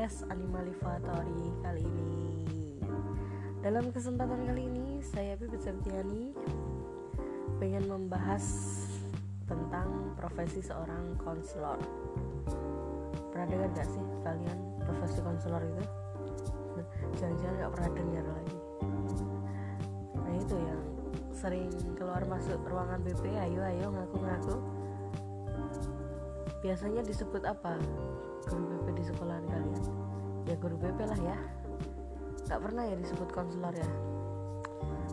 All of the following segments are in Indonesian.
podcast Animalivatory kali ini. Dalam kesempatan kali ini, saya Pipit Septiani pengen membahas tentang profesi seorang konselor. Pernah dengar gak sih kalian profesi konselor itu? Jangan-jangan gak pernah dengar lagi. Nah itu yang sering keluar masuk ruangan BP, ayo ayo ngaku-ngaku. Biasanya disebut apa? Guru BP di sekolahan kalian? Ya guru BP lah ya. Gak pernah ya disebut konselor ya.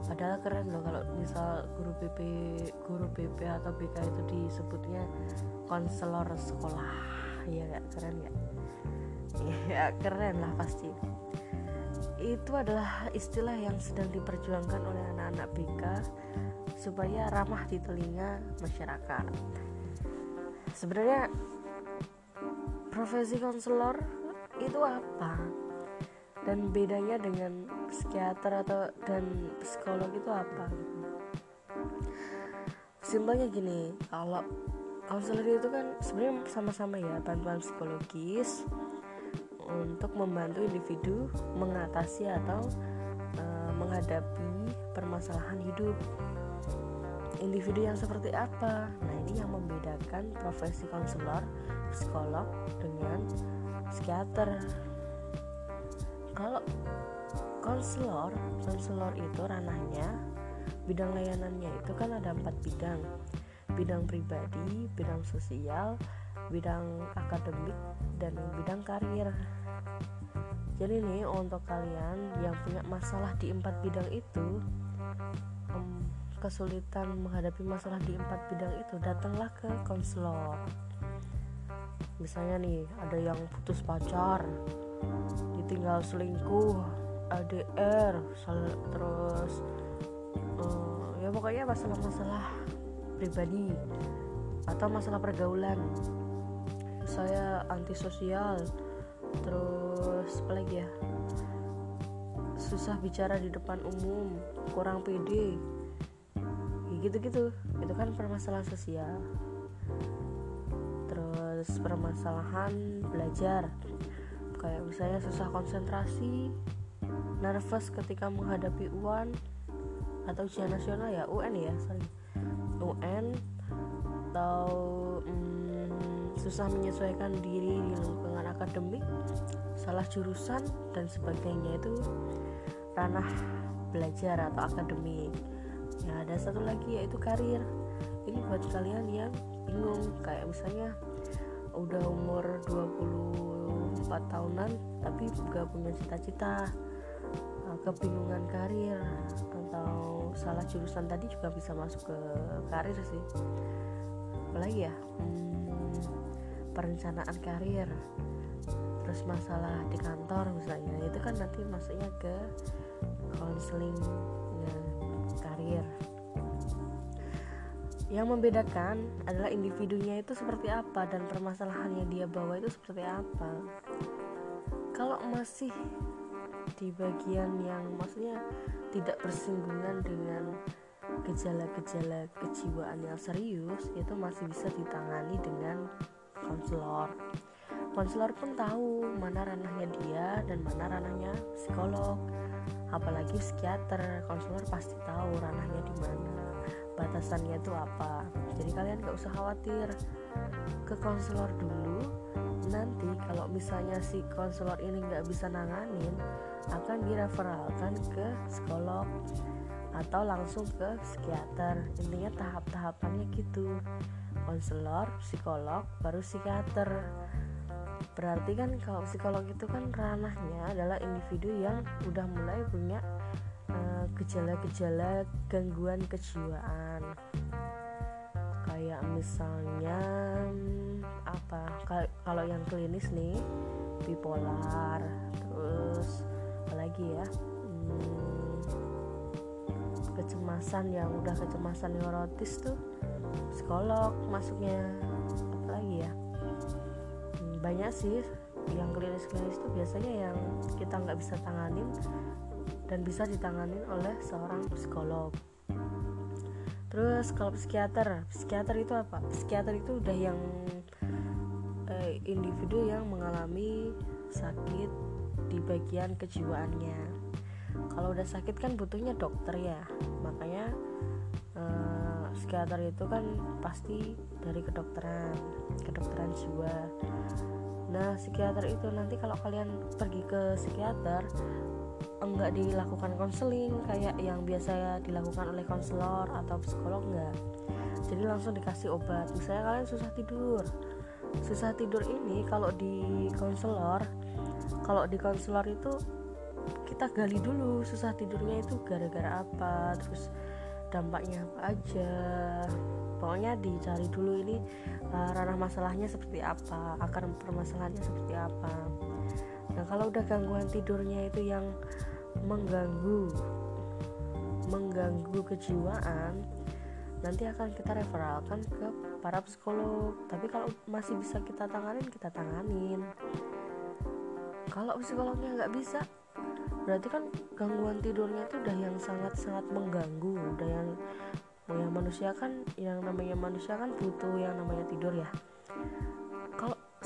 Padahal keren loh kalau misal guru BP guru BP atau BK itu disebutnya konselor sekolah. Ya gak keren ya ya keren lah pasti. Itu adalah istilah yang sedang diperjuangkan oleh anak-anak BK supaya ramah di telinga masyarakat. Sebenarnya profesi konselor itu apa? Dan bedanya dengan psikiater atau dan psikolog itu apa? Simpelnya gini kalau konselor itu kan sebenarnya sama-sama ya bantuan psikologis untuk membantu individu mengatasi atau e, menghadapi permasalahan hidup. Individu yang seperti apa? Nah ini yang membedakan profesi konselor psikolog dengan psikiater. Kalau konselor konselor itu ranahnya bidang layanannya itu kan ada empat bidang. Bidang pribadi bidang sosial bidang akademik dan bidang karir jadi nih untuk kalian yang punya masalah di empat bidang itu kesulitan menghadapi masalah di empat bidang itu datanglah ke konselor misalnya nih ada yang putus pacar ditinggal selingkuh ADR terus uh, ya pokoknya masalah-masalah pribadi atau masalah pergaulan. Saya antisosial terus apa lagi ya? Susah bicara di depan umum kurang pede gitu-gitu. Itu kan permasalahan sosial permasalahan belajar. Kayak misalnya susah konsentrasi nervous ketika menghadapi UN atau ujian nasional ya UN ya sorry. UN atau hmm, susah menyesuaikan diri di lingkungan akademik salah jurusan dan sebagainya. Itu ranah belajar atau akademik. Ya ada satu lagi yaitu karir. Ini buat kalian yang bingung kayak misalnya udah umur 24 tahunan tapi juga punya cita-cita eh, kebingungan karir atau salah jurusan tadi juga bisa masuk ke karir sih. Apalagi ya hmm, perencanaan karir terus masalah di kantor misalnya itu kan nanti masuknya ke konseling karir yang membedakan adalah individunya itu seperti apa dan permasalahan yang dia bawa itu seperti apa. Kalau masih di bagian yang maksudnya tidak bersinggungan dengan gejala-gejala kejiwaan yang serius itu masih bisa ditangani dengan konselor. Konselor pun tahu mana ranahnya dia dan mana ranahnya psikolog. Apalagi psikiater, konselor pasti tahu ranahnya di mana batasannya itu apa? Jadi kalian gak usah khawatir. Ke konselor dulu. Nanti kalau misalnya si konselor ini nggak bisa nanganin akan direferalkan ke psikolog atau langsung ke psikiater. Intinya tahap-tahapannya gitu. Konselor psikolog baru psikiater. Berarti kan kalau psikolog itu kan ranahnya adalah individu yang udah mulai punya gejala-gejala gangguan kejiwaan. Kayak misalnya apa kalau yang klinis nih bipolar terus apalagi ya hmm, kecemasan yang udah kecemasan neurotis tuh psikolog masuknya apalagi ya hmm, banyak sih yang klinis-klinis tuh biasanya yang kita nggak bisa tanganin dan bisa ditangani oleh seorang psikolog. Terus kalau psikiater, psikiater itu apa? Psikiater itu udah yang eh, individu yang mengalami sakit di bagian kejiwaannya kalau udah sakit kan butuhnya dokter ya makanya eh, psikiater itu kan pasti dari kedokteran kedokteran jiwa nah psikiater itu nanti kalau kalian pergi ke psikiater enggak dilakukan konseling kayak yang biasa dilakukan oleh konselor atau psikolog enggak. Jadi langsung dikasih obat. Misalnya kalian susah tidur. Susah tidur ini kalau di konselor kalau di konselor itu kita gali dulu susah tidurnya itu gara-gara apa terus dampaknya apa aja. Pokoknya dicari dulu ini uh, ranah masalahnya seperti apa akar permasalahannya seperti apa nah kalau udah gangguan tidurnya itu yang mengganggu mengganggu kejiwaan nanti akan kita referalkan ke para psikolog. Tapi kalau masih bisa kita tanganin kita tanganin. Kalau psikolognya nggak bisa berarti kan gangguan tidurnya itu udah yang sangat-sangat mengganggu. Udah yang ya manusia kan yang namanya manusia kan butuh yang namanya tidur ya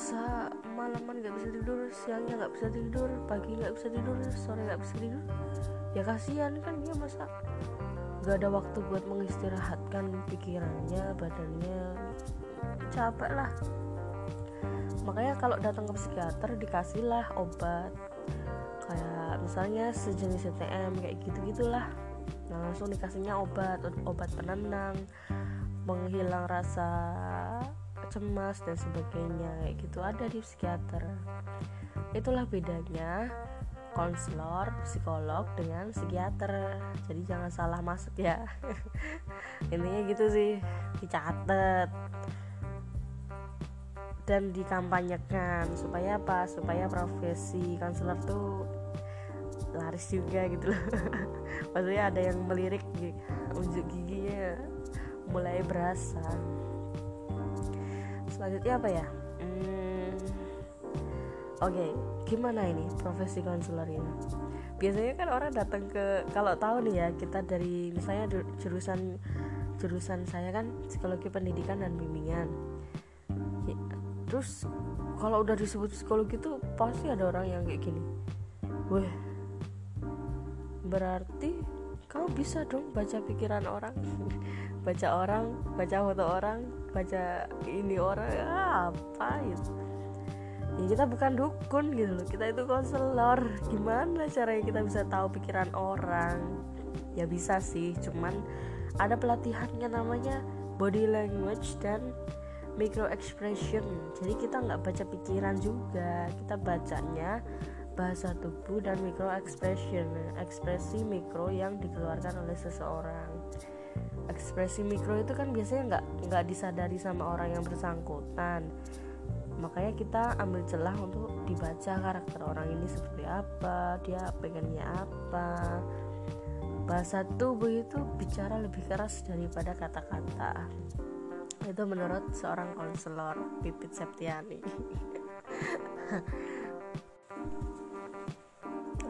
semalaman nggak bisa tidur siangnya nggak bisa tidur pagi nggak bisa tidur sore nggak bisa tidur. Ya kasihan kan dia masa gak ada waktu buat mengistirahatkan pikirannya badannya. Capek lah. Makanya kalau datang ke psikiater dikasihlah obat. Kayak misalnya sejenis CTM kayak gitu gitulah nah langsung dikasihnya obat obat penenang menghilang rasa cemas dan sebagainya kayak gitu ada di psikiater itulah bedanya konselor, psikolog dengan psikiater. Jadi jangan salah masuk ya. Intinya gitu sih, dicatat dan dikampanyekan supaya apa? Supaya profesi konselor tuh laris juga gitu loh. Maksudnya ada yang melirik unjuk giginya mulai berasa. Selanjutnya apa ya? Hmm, Oke, okay, gimana ini profesi konselor ini? Biasanya kan orang datang ke kalau tahu nih ya kita dari misalnya jurusan jurusan saya kan psikologi pendidikan dan bimbingan. Ya, terus kalau udah disebut psikologi itu pasti ada orang yang kayak gini. Weh, berarti kamu bisa dong baca pikiran orang, baca orang, baca foto orang, baca ini orang apa itu ya kita bukan dukun gitu loh. Kita itu konselor. Gimana caranya kita bisa tahu pikiran orang? Ya bisa sih. Cuman ada pelatihannya namanya body language dan micro expression. Jadi kita nggak baca pikiran juga. Kita bacanya bahasa tubuh dan micro expression ekspresi mikro yang dikeluarkan oleh seseorang ekspresi mikro itu kan biasanya nggak nggak disadari sama orang yang bersangkutan. Makanya kita ambil celah untuk dibaca karakter orang ini seperti apa dia pengennya apa. Bahasa tubuh itu bicara lebih keras daripada kata-kata. Itu menurut seorang konselor Pipit Septiani.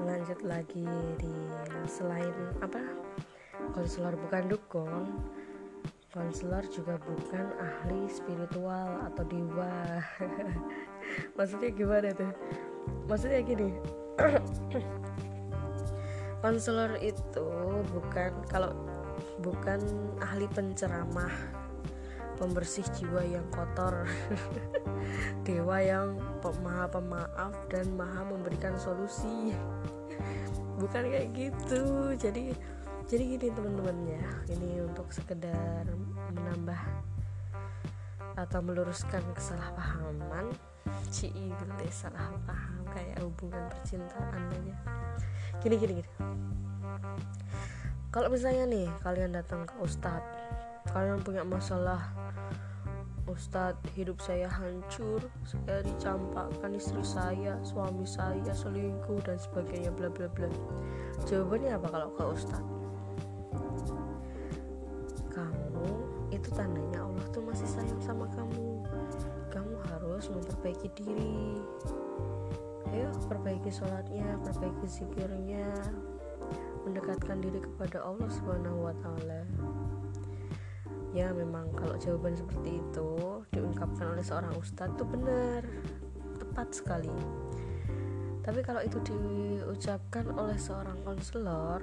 Lanjut lagi di selain apa konselor bukan dukun. Konselor juga bukan ahli spiritual atau dewa. Maksudnya gimana tuh? Maksudnya gini. Konselor itu bukan kalau bukan ahli penceramah pembersih jiwa yang kotor. Dewa yang maha pemaaf dan maha memberikan solusi. Bukan kayak gitu. Jadi jadi gini teman-teman ya. Ini untuk sekedar menambah atau meluruskan kesalahpahaman. Ci gede salah paham. Kayak hubungan percintaan aja. Gini gini gini. Kalau misalnya nih kalian datang ke ustadz kalian punya masalah Ustadz hidup saya hancur saya dicampakkan istri saya suami saya selingkuh dan sebagainya bla bla bla. Jawabannya apa kalau ke Ustadz itu tandanya Allah tuh masih sayang sama kamu kamu harus memperbaiki diri. Ayo perbaiki sholatnya perbaiki zikirnya mendekatkan diri kepada Allah subhanahu wa ta'ala. Ya memang kalau jawaban seperti itu diungkapkan oleh seorang ustadz itu benar tepat sekali. Tapi kalau itu diucapkan oleh seorang konselor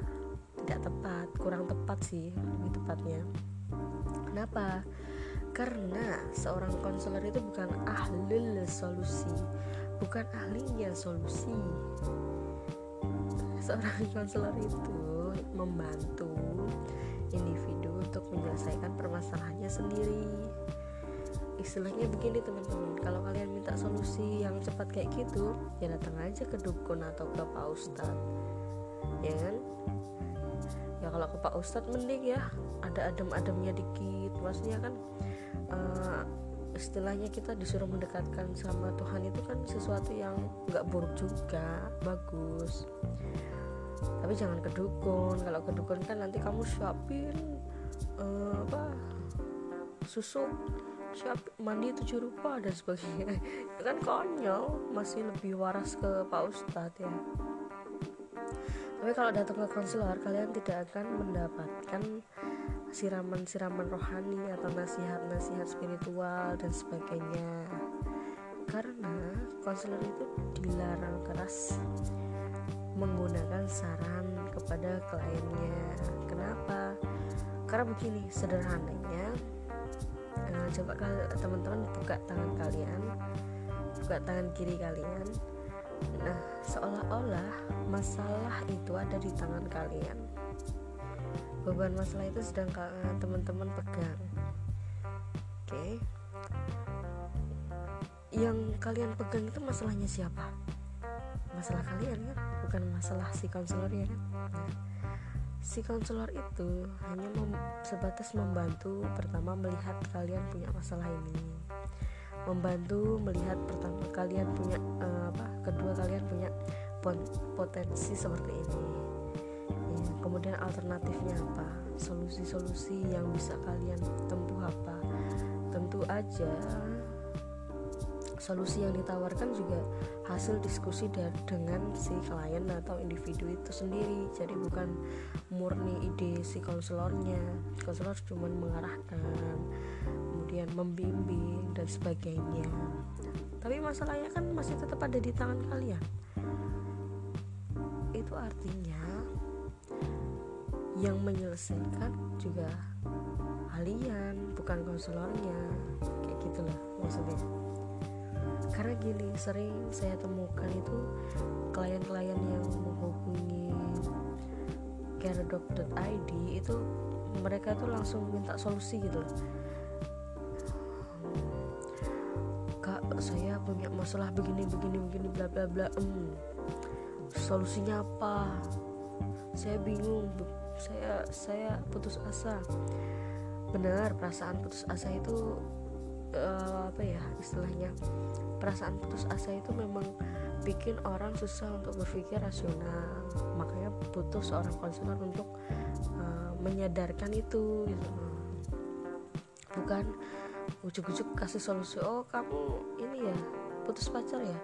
tidak tepat kurang tepat sih lebih tepatnya kenapa? Karena seorang konselor itu bukan ahli solusi bukan ahlinya solusi. Seorang konselor itu membantu individu untuk menyelesaikan permasalahannya sendiri. Istilahnya begini teman-teman kalau kalian minta solusi yang cepat kayak gitu ya datang aja ke dukun atau ke pak ustadz ya kan ya kalau ke pak ustadz mending ya ada adem-ademnya dikit. Maksudnya kan uh, istilahnya kita disuruh mendekatkan sama Tuhan itu kan sesuatu yang nggak buruk juga bagus. Tapi jangan ke dukun kalau ke dukun kan nanti kamu siapin uh, apa susu siap mandi tujuh rupa dan sebagainya. Kan konyol masih lebih waras ke Pak Ustadz ya tapi kalau datang ke konselor kalian tidak akan mendapatkan siraman-siraman rohani atau nasihat-nasihat spiritual dan sebagainya. Karena konselor itu dilarang keras menggunakan saran kepada kliennya. Kenapa? Karena begini sederhananya nah, coba teman-teman buka tangan kalian buka tangan kiri kalian nah seolah-olah masalah itu ada di tangan kalian. Beban masalah itu sedang teman-teman pegang. Oke. Okay. yang kalian pegang itu masalahnya siapa? Masalah kalian kan? Bukan masalah si konselornya kan? Nah, si konselor itu hanya mem sebatas membantu pertama melihat kalian punya masalah ini membantu melihat pertama kalian punya uh, apa kedua kalian punya potensi seperti ini. Ya, kemudian alternatifnya apa? Solusi-solusi yang bisa kalian tempuh apa? Tentu aja solusi yang ditawarkan juga hasil diskusi dari dengan si klien atau individu itu sendiri. Jadi bukan murni ide si konselornya. Konselor cuma mengarahkan kemudian membimbing dan sebagainya. Tapi masalahnya kan masih tetap ada di tangan kalian. Itu artinya yang menyelesaikan juga kalian bukan konselornya. Kayak gitulah maksudnya. Karena gini sering saya temukan itu klien-klien yang menghubungi care.id itu mereka tuh langsung minta solusi gitu kak masalah begini begini begini bla bla bla hmm, solusinya apa? Saya bingung. Saya saya putus asa. Benar perasaan putus asa itu uh, apa ya istilahnya? Perasaan putus asa itu memang bikin orang susah untuk berpikir rasional. Makanya butuh seorang konselor untuk uh, menyadarkan itu gitu. Bukan ujuk-ujuk kasih solusi oh kamu ini ya putus pacar ya?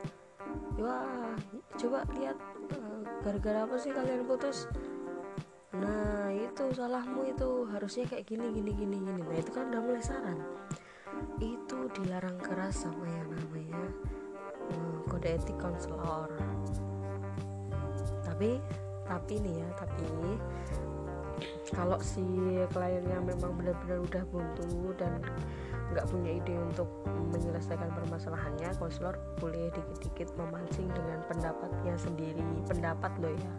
Wah coba lihat uh, gara-gara apa sih kalian putus? Nah itu salahmu itu. Harusnya kayak gini gini gini gini. Nah itu kan udah mulai saran. Itu dilarang keras sama yang namanya hmm, kode etik konselor. Tapi tapi nih ya tapi kalau si kliennya memang benar-benar udah buntu dan nggak punya ide untuk menyelesaikan permasalahannya konselor boleh dikit-dikit memancing dengan pendapatnya sendiri. Pendapat loh ya.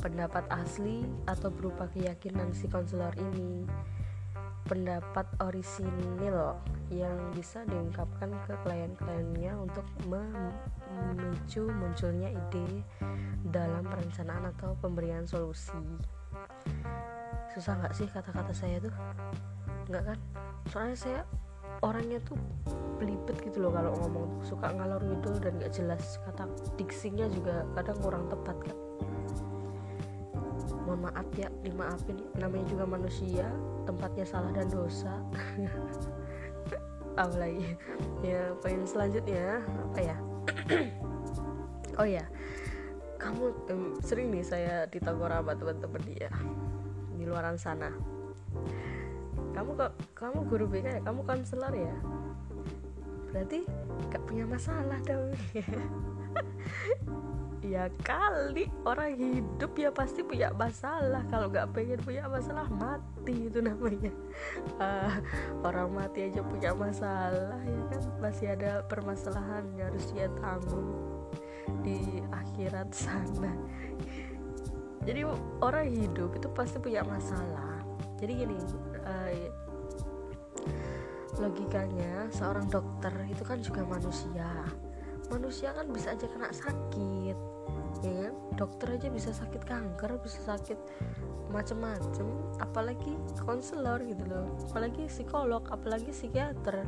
Pendapat asli atau berupa keyakinan si konselor ini. Pendapat orisinil yang bisa diungkapkan ke klien-kliennya untuk memicu munculnya ide dalam perencanaan atau pemberian solusi. Susah nggak sih kata-kata saya tuh? Nggak kan soalnya saya orangnya tuh belibet gitu loh kalau ngomong. Suka ngalor ngidul dan nggak jelas. Kata diksinya juga kadang kurang tepat kan mohon maaf ya dimaafin. Namanya juga manusia tempatnya salah dan dosa. Apalagi. Ya poin selanjutnya apa ya? Oh ya kamu um, sering nih saya ditegur sama teman-teman dia. Di luaran sana kamu kok kamu guru BK ya? Kamu konselor ya? Berarti gak punya masalah dong. Ya kali orang hidup ya pasti punya masalah. Kalau nggak pengen punya masalah mati itu namanya. Uh, orang mati aja punya masalah ya kan? Masih ada permasalahan yang harus dia tanggung di akhirat sana. Jadi orang hidup itu pasti punya masalah. Jadi gini uh, logikanya seorang dokter itu kan juga manusia. Manusia kan bisa aja kena sakit ya kan? Dokter aja bisa sakit kanker bisa sakit macem-macem apalagi konselor gitu loh. Apalagi psikolog apalagi psikiater.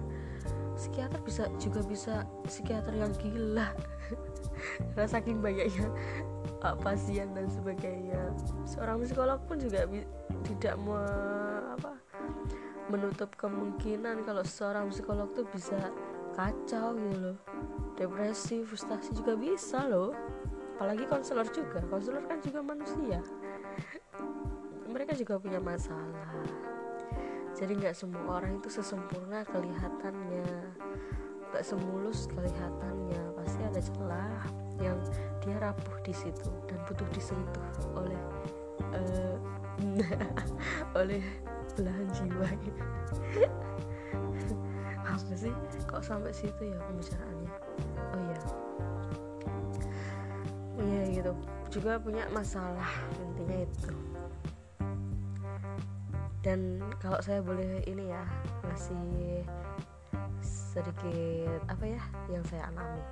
Psikiater bisa juga bisa psikiater yang gila. Karena saking banyaknya uh, pasien dan sebagainya. Seorang psikolog pun juga tidak me apa menutup kemungkinan kalau seorang psikolog tuh bisa kacau gitu loh. Depresi frustasi juga bisa loh. Apalagi konselor juga. Konselor kan juga manusia. Mereka juga punya masalah. Jadi nggak semua orang itu sesempurna kelihatannya. Nggak semulus kelihatannya. Pasti ada celah yang dia rapuh di situ dan butuh disentuh oleh uh, oleh belahan jiwa gitu. Apa sih? Kok sampai situ ya pembicaraannya? Oh iya. Iya gitu. Juga punya masalah intinya itu. Dan kalau saya boleh ini ya masih sedikit apa ya yang saya alami.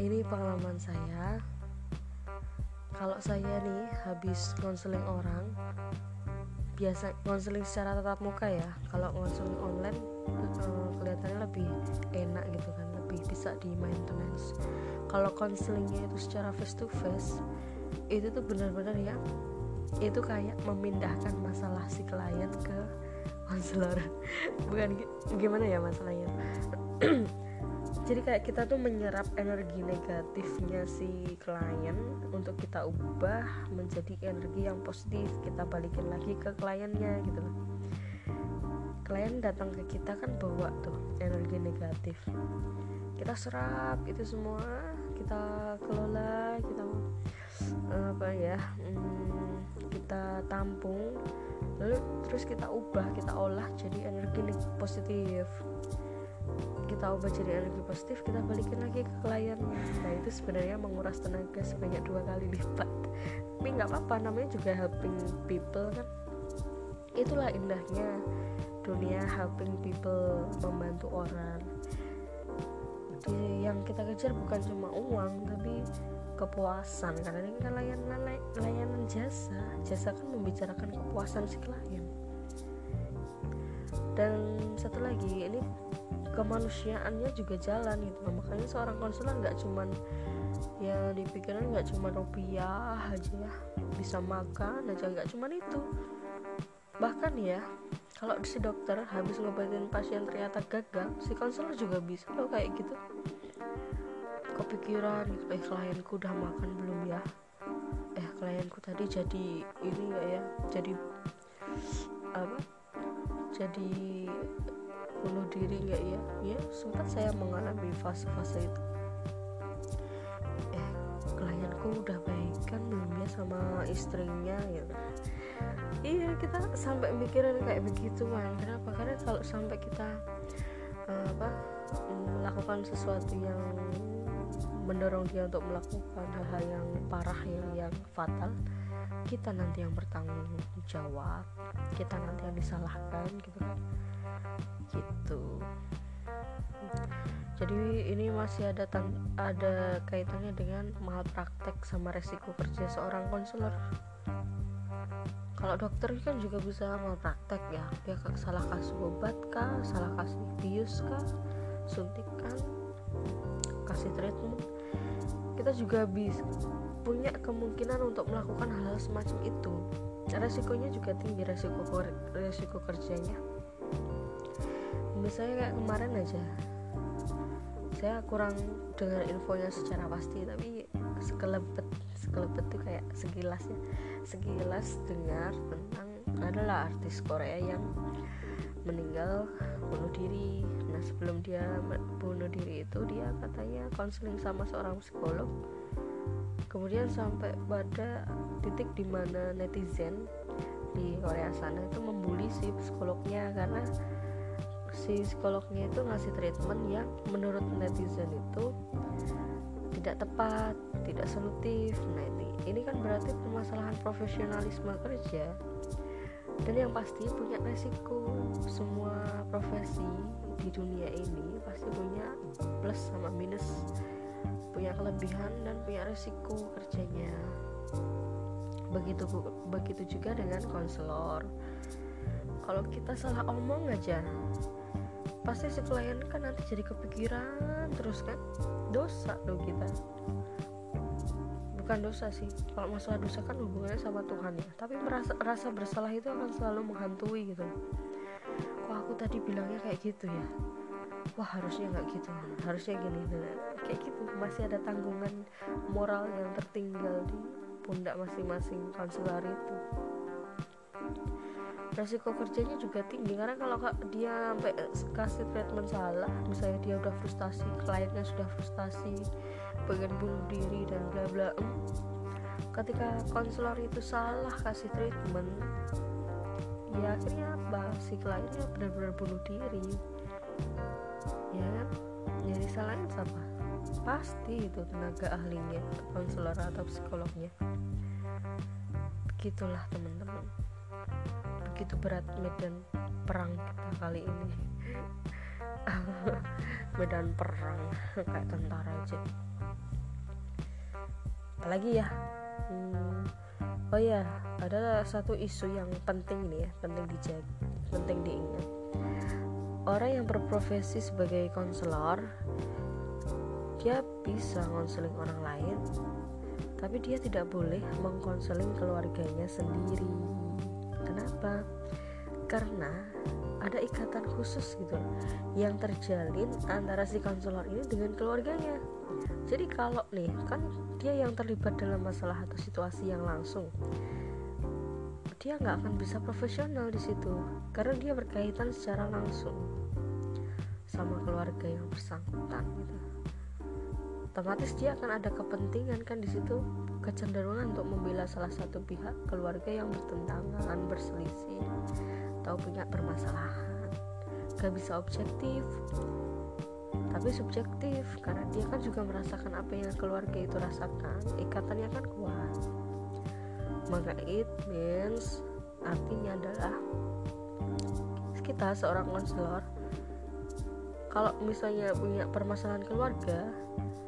Ini pengalaman saya kalau saya nih habis konseling orang biasa konseling secara tatap muka ya. Kalau konseling online uh, kelihatannya lebih enak gitu kan lebih bisa di maintenance kalau konselingnya itu secara face to face itu tuh benar-benar ya itu kayak memindahkan masalah si klien ke konselor. Bukan gimana ya masalahnya jadi kayak kita tuh menyerap energi negatifnya si klien untuk kita ubah menjadi energi yang positif. Kita balikin lagi ke kliennya gitu loh. Klien datang ke kita kan bawa tuh energi negatif. Kita serap itu semua kita kelola kita apa ya hmm, kita tampung lalu terus kita ubah kita olah jadi energi positif kita ubah jadi energi positif kita balikin lagi ke klien. Nah itu sebenarnya menguras tenaga sebanyak dua kali lipat. Tapi nggak apa-apa namanya juga helping people kan. Itulah indahnya dunia helping people membantu orang. Yang kita kejar bukan cuma uang tapi kepuasan. Karena ini kan layanan layanan jasa. Jasa kan membicarakan kepuasan si klien. Dan satu lagi ini kemanusiaannya juga jalan gitu makanya seorang konselor nggak cuman ya dipikirin nggak cuma rupiah aja ya. Bisa makan aja nggak cuman itu. Bahkan ya kalau si dokter habis ngobatin pasien ternyata gagal si konselor juga bisa loh kayak gitu. Kepikiran gitu eh klienku udah makan belum ya? Eh klienku tadi jadi ini gak ya? Jadi apa? Jadi bunuh diri nggak? Ya ya sempat saya mengalami fase-fase itu. Eh klienku udah baikkan belum ya sama istrinya gitu iya kita sampai mikirin kayak begitu kan kenapa? Karena kalau sampai kita uh, apa melakukan sesuatu yang mendorong dia untuk melakukan hal-hal yang parah yang, yang fatal kita nanti yang bertanggung jawab kita nanti yang disalahkan gitu kan gitu. Jadi ini masih ada ada kaitannya dengan praktek sama resiko kerja seorang konselor. Kalau dokter kan juga bisa praktek ya. Dia salah kasih obat kah salah kasih bius kah suntikan kasih treatment. Kita juga bisa punya kemungkinan untuk melakukan hal, -hal semacam itu. Resikonya juga tinggi resiko resiko kerjanya misalnya kayak kemarin aja. Saya kurang dengar infonya secara pasti tapi sekelebet sekelebet tuh kayak segilas ya. Segilas dengar tentang adalah artis Korea yang meninggal bunuh diri. Nah sebelum dia bunuh diri itu dia katanya konseling sama seorang psikolog. Kemudian sampai pada titik di mana netizen di Korea sana itu membuli si psikolognya karena si psikolognya itu ngasih treatment yang menurut netizen itu tidak tepat, tidak solutif. Nah ini, ini kan berarti permasalahan profesionalisme kerja. Dan yang pasti punya resiko. Semua profesi di dunia ini pasti punya plus sama minus. Punya kelebihan dan punya resiko kerjanya. Begitu begitu juga dengan konselor. Kalau kita salah omong aja pasti si klien kan nanti jadi kepikiran terus kan? Dosa loh kita. Bukan dosa sih. Kalau masalah dosa kan hubungannya sama Tuhan ya. Tapi merasa rasa bersalah itu akan selalu menghantui gitu. Kok aku tadi bilangnya kayak gitu ya? Wah harusnya nggak gitu. Harusnya gini nah, kayak gitu. Masih ada tanggungan moral yang tertinggal di pundak masing-masing konselor itu resiko kerjanya juga tinggi. Karena kalau dia sampai kasih treatment salah misalnya dia udah frustasi kliennya sudah frustasi pengen bunuh diri dan bla bla ketika konselor itu salah kasih treatment ya akhirnya apa? Si kliennya benar-benar bunuh diri. Ya jadi salahnya siapa? Pasti itu tenaga ahlinya konselor atau psikolognya. Begitulah teman-teman begitu berat medan perang kita kali ini. Medan perang kayak tentara aja. Apalagi ya? Hmm, oh ya ada satu isu yang penting nih ya penting dijaga penting diingat. Orang yang berprofesi sebagai konselor dia bisa konseling orang lain tapi dia tidak boleh mengkonseling keluarganya sendiri. Kenapa karena ada ikatan khusus gitu yang terjalin antara si konselor ini dengan keluarganya. Jadi kalau nih kan dia yang terlibat dalam masalah atau situasi yang langsung dia nggak akan bisa profesional di situ karena dia berkaitan secara langsung sama keluarga yang bersangkutan gitu. Otomatis dia akan ada kepentingan kan di situ kecenderungan untuk membela salah satu pihak keluarga yang bertentangan berselisih atau punya permasalahan. Gak bisa objektif tapi subjektif karena dia kan juga merasakan apa yang keluarga itu rasakan. Ikatannya kan kuat. Maka it means artinya adalah kita seorang konselor kalau misalnya punya permasalahan keluarga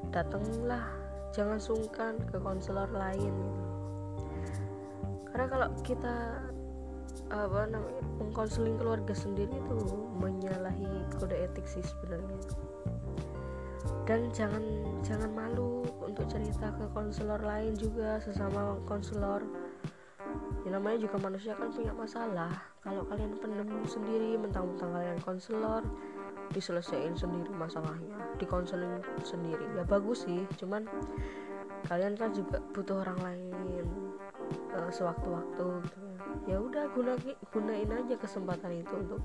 datanglah jangan sungkan ke konselor lain gitu. Karena kalau kita apa namanya mengkonseling keluarga sendiri itu menyalahi kode etik sih sebenarnya. Dan jangan jangan malu untuk cerita ke konselor lain juga sesama konselor. Ya namanya juga manusia kan punya masalah. Kalau kalian pendem sendiri mentang-mentang kalian konselor diselesaikan sendiri masalahnya dikonseling sendiri. Ya bagus sih cuman kalian kan juga butuh orang lain uh, sewaktu-waktu gitu ya udah guna gunain aja kesempatan itu untuk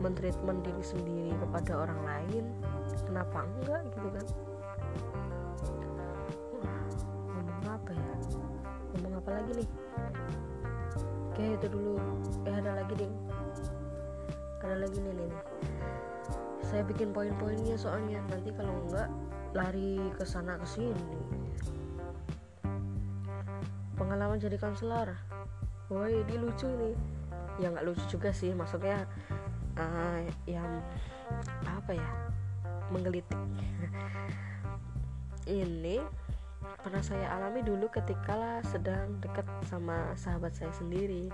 mentreatment diri sendiri kepada orang lain. Kenapa enggak gitu kan? Ngomong apa ya? Ngomong apa lagi nih? Oke itu dulu. Eh ada lagi deh ada lagi nih nih, nih. saya bikin poin-poinnya soalnya. Nanti kalau enggak lari ke sana ke sini. Pengalaman jadi konselor woi ini lucu nih ya nggak lucu juga sih maksudnya uh, yang apa ya menggelitik. Ini pernah saya alami dulu ketika lah sedang dekat sama sahabat saya sendiri.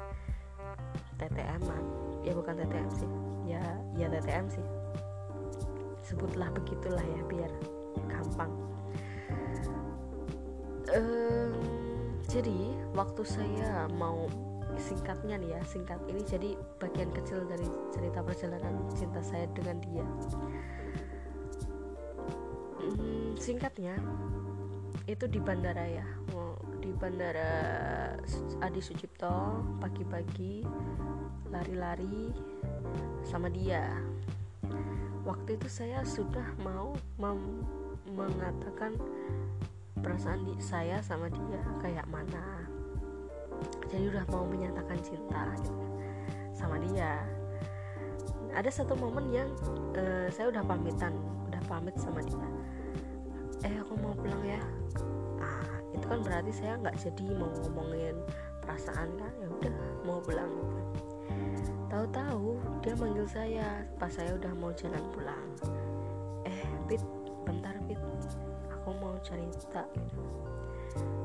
TTM ya bukan TTM sih. Ya ya TTM sih. Sebutlah begitulah ya biar gampang. Um, jadi waktu saya mau singkatnya nih ya singkat ini jadi bagian kecil dari cerita perjalanan cinta saya dengan dia. Hmm, singkatnya itu di bandara ya. Di bandara Adi Sucipto pagi-pagi lari-lari sama dia. Waktu itu saya sudah mau mengatakan perasaan di saya sama dia kayak mana? Jadi udah mau menyatakan cinta gitu kan, sama dia. Ada satu momen yang uh, saya udah pamitan udah pamit sama dia. Eh aku mau pulang ya. Ah itu kan berarti saya nggak jadi mau ngomongin perasaan kan? Ya udah mau pulang. Tahu-tahu dia manggil saya pas saya udah mau jalan pulang. Eh Pit cerita.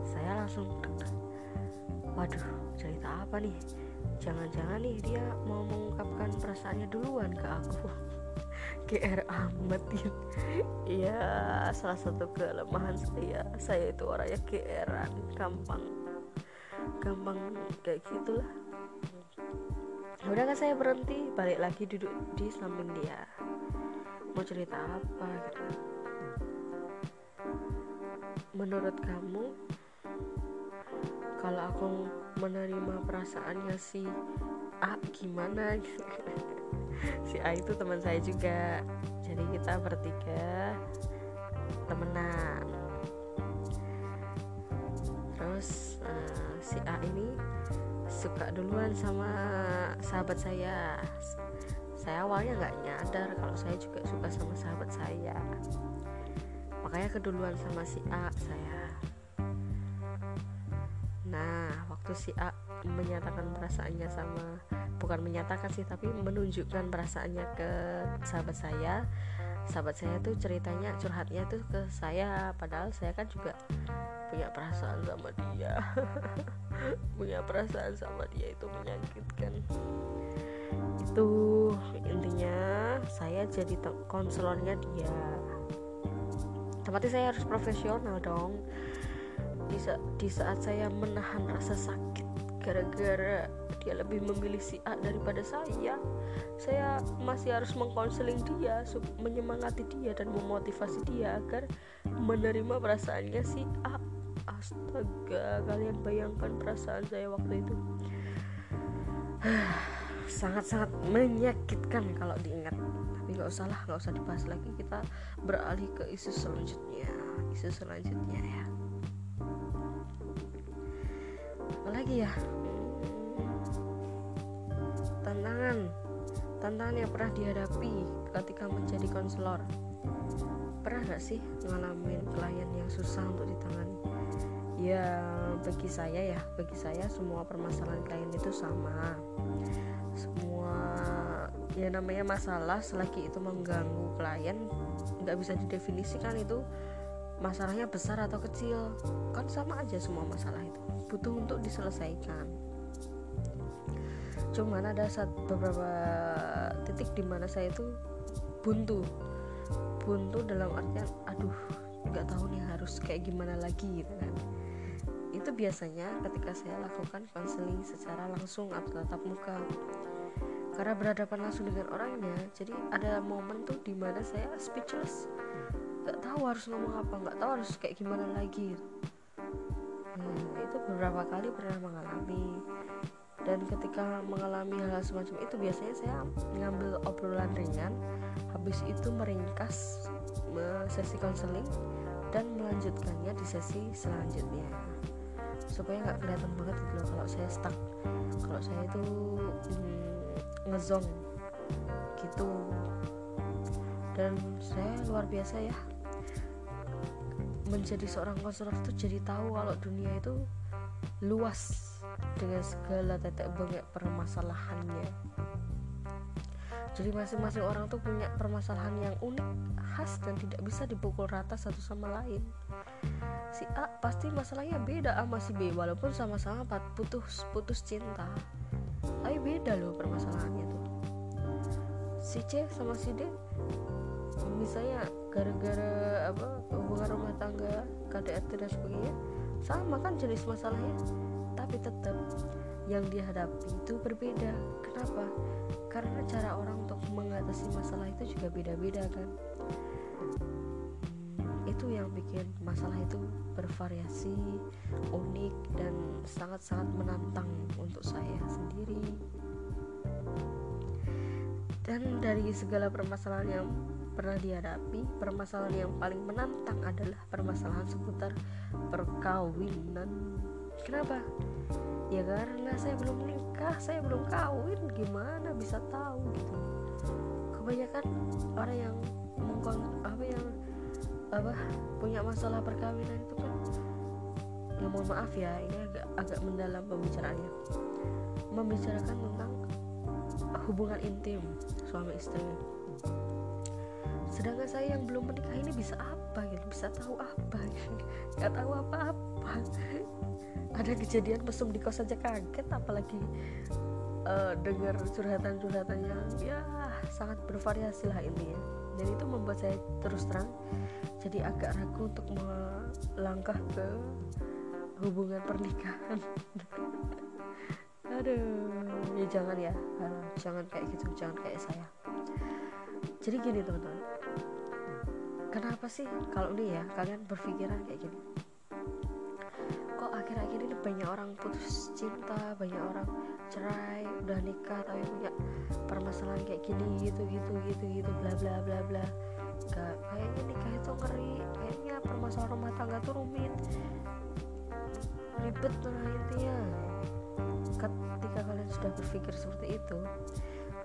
Saya langsung waduh cerita apa nih? Jangan-jangan nih dia mau mengungkapkan perasaannya duluan ke aku. GR amat ya iya salah satu kelemahan saya. Saya itu orangnya GRan gampang. Gampang kayak gitulah. Udah kan saya berhenti. Balik lagi duduk di samping dia. Mau cerita apa gitu menurut kamu kalau aku menerima perasaannya si A gimana? Si A itu teman saya juga. Jadi kita bertiga temenan. Terus uh, si A ini suka duluan sama sahabat saya. Saya awalnya nggak nyadar kalau saya juga suka sama sahabat saya makanya keduluan sama si A saya. Nah waktu si A menyatakan perasaannya sama bukan menyatakan sih tapi menunjukkan perasaannya ke sahabat saya. Sahabat saya tuh ceritanya curhatnya tuh ke saya. Padahal saya kan juga punya perasaan sama dia. Punya perasaan sama dia itu menyakitkan. Itu intinya saya jadi konselornya dia tempatnya saya harus profesional dong. Di, sa di saat saya menahan rasa sakit gara-gara dia lebih memilih si A daripada saya saya masih harus mengkonseling dia menyemangati dia dan memotivasi dia agar menerima perasaannya si A. Astaga kalian bayangkan perasaan saya waktu itu. Sangat-sangat menyakitkan kalau diingat nggak usah lah nggak usah dibahas lagi. Kita beralih ke isu selanjutnya. Isu selanjutnya ya. Apalagi ya? Tantangan. Tantangan yang pernah dihadapi ketika menjadi konselor. Pernah gak sih ngalamin klien yang susah untuk ditangani? Ya bagi saya ya bagi saya semua permasalahan klien itu sama. Semua ya namanya masalah selagi itu mengganggu klien nggak bisa didefinisikan itu masalahnya besar atau kecil. Kan sama aja semua masalah itu butuh untuk diselesaikan. Cuman ada saat beberapa titik di mana saya itu buntu. Buntu dalam artian aduh nggak tahu nih harus kayak gimana lagi gitu kan. Itu biasanya ketika saya lakukan konseling secara langsung atau tatap muka karena berhadapan langsung dengan orangnya jadi ada momen tuh di mana saya speechless. Nggak tahu harus ngomong apa nggak tahu harus kayak gimana lagi. Hmm, itu beberapa kali pernah mengalami. Dan ketika mengalami hal, hal semacam itu biasanya saya mengambil obrolan ringan habis itu meringkas sesi konseling dan melanjutkannya di sesi selanjutnya. Supaya nggak kelihatan banget gitu loh kalau saya stuck. Kalau saya itu hmm, ngezong gitu. Dan saya luar biasa ya. Menjadi seorang konselor tuh jadi tahu kalau dunia itu luas dengan segala tetek bengek permasalahannya. Jadi masing-masing orang tuh punya permasalahan yang unik khas dan tidak bisa dipukul rata satu sama lain. Si A pasti masalahnya beda sama si B walaupun sama-sama putus putus cinta tapi beda loh permasalahannya tuh. Si C sama si D misalnya gara-gara apa hubungan rumah tangga KDRT dan sebagainya sama kan jenis masalahnya. Tapi tetap yang dihadapi itu berbeda. Kenapa? Karena cara orang untuk mengatasi masalah itu juga beda-beda kan itu yang bikin masalah itu bervariasi unik dan sangat-sangat menantang untuk saya sendiri. Dan dari segala permasalahan yang pernah dihadapi permasalahan yang paling menantang adalah permasalahan seputar perkawinan. Kenapa? Ya karena saya belum menikah saya belum kawin gimana bisa tahu gitu? Kebanyakan orang yang mengkon apa yang apa punya masalah perkawinan itu kan ya mohon maaf ya ini agak agak mendalam pembicaraannya. Membicarakan tentang hubungan intim suami istri. Sedangkan saya yang belum menikah ini bisa apa gitu bisa tahu apa gitu. nggak tahu apa-apa. Ada kejadian mesum di kos saja kaget apalagi uh, dengar curhatan-curhatan yang ya sangat bervariasi lah intinya. Dan itu membuat saya terus terang jadi agak ragu untuk melangkah ke hubungan pernikahan. Aduh ya jangan ya. Jangan kayak gitu jangan kayak saya. Jadi gini teman-teman. Kenapa sih kalau ini ya kalian berpikiran kayak gini? Kok akhir-akhir ini banyak orang putus cinta banyak orang cerai udah nikah tapi punya permasalahan kayak gini gitu gitu gitu gitu bla bla bla bla Kayaknya nikah itu ngeri. Kayaknya permasalahan rumah tangga tuh rumit. Ribet lah intinya. Ketika kalian sudah berpikir seperti itu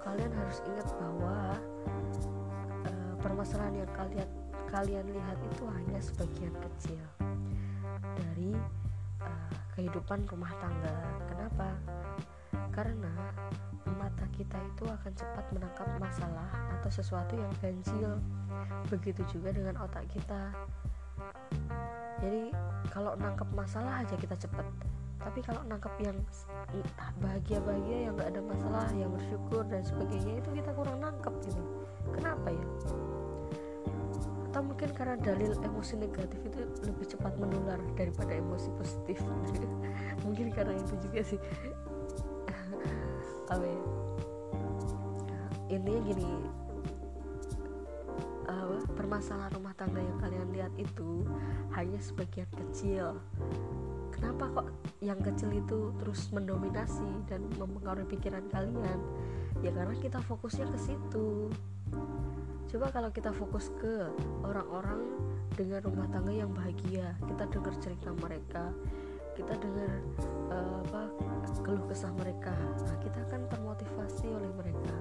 kalian harus ingat bahwa uh, permasalahan yang kalian kalian lihat itu hanya sebagian kecil dari uh, kehidupan rumah tangga. Kenapa? Karena mata kita itu akan cepat menangkap masalah atau sesuatu yang ganjil. Begitu juga dengan otak kita. Jadi kalau nangkep masalah aja kita cepat. Tapi kalau nangkep yang bahagia-bahagia yang nggak ada masalah yang bersyukur dan sebagainya itu kita kurang nangkep gitu. Kenapa ya? Atau mungkin karena dalil emosi negatif itu lebih cepat menular daripada emosi positif. Mungkin karena itu juga sih. Ya intinya gini uh, permasalahan rumah tangga yang kalian lihat itu hanya sebagian kecil. Kenapa kok yang kecil itu terus mendominasi dan mempengaruhi pikiran kalian? Ya karena kita fokusnya ke situ. Coba kalau kita fokus ke orang-orang dengan rumah tangga yang bahagia kita dengar cerita mereka kita dengar uh, apa keluh kesah mereka nah kita kan termotivasi oleh mereka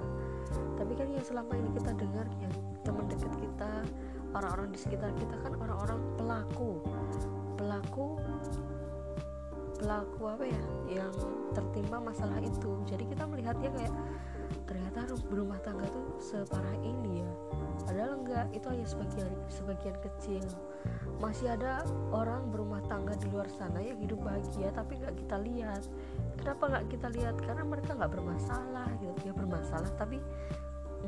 tapi kan yang selama ini kita dengar yang teman dekat kita orang-orang di sekitar kita kan orang-orang pelaku. Pelaku pelaku apa ya yang tertimpa masalah itu. Jadi kita melihatnya kayak ternyata berumah tangga tuh separah ini ya. Padahal enggak itu hanya sebagian sebagian kecil masih ada orang berumah tangga di luar sana yang hidup bahagia tapi nggak kita lihat. Kenapa nggak kita lihat? Karena mereka nggak bermasalah gitu. Ya bermasalah tapi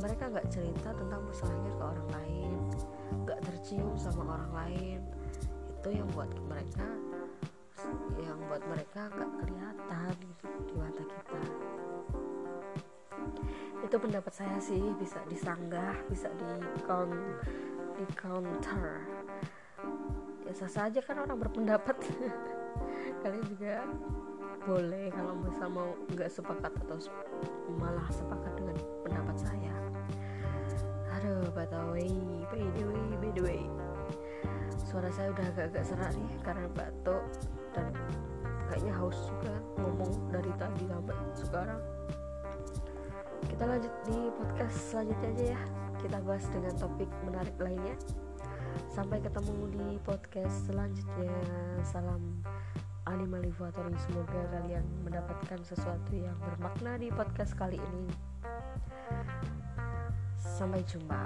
mereka nggak cerita tentang masalahnya ke orang lain. Nggak tercium sama orang lain. Itu yang buat mereka yang buat mereka nggak kelihatan gitu di mata kita. Itu pendapat saya sih bisa disanggah bisa di di counter sah saja kan orang berpendapat. Kalian juga boleh kalau bisa mau nggak sepakat atau malah sepakat dengan pendapat saya. Aduh by the way by the way by the way suara saya udah agak-agak serak nih karena batuk dan kayaknya haus juga ngomong dari tadi sampai sekarang. Kita lanjut di podcast selanjutnya aja ya. Kita bahas dengan topik menarik lainnya Sampai ketemu di podcast selanjutnya. Salam alim alifatori. Semoga kalian mendapatkan sesuatu yang bermakna di podcast kali ini. Sampai jumpa.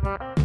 thank you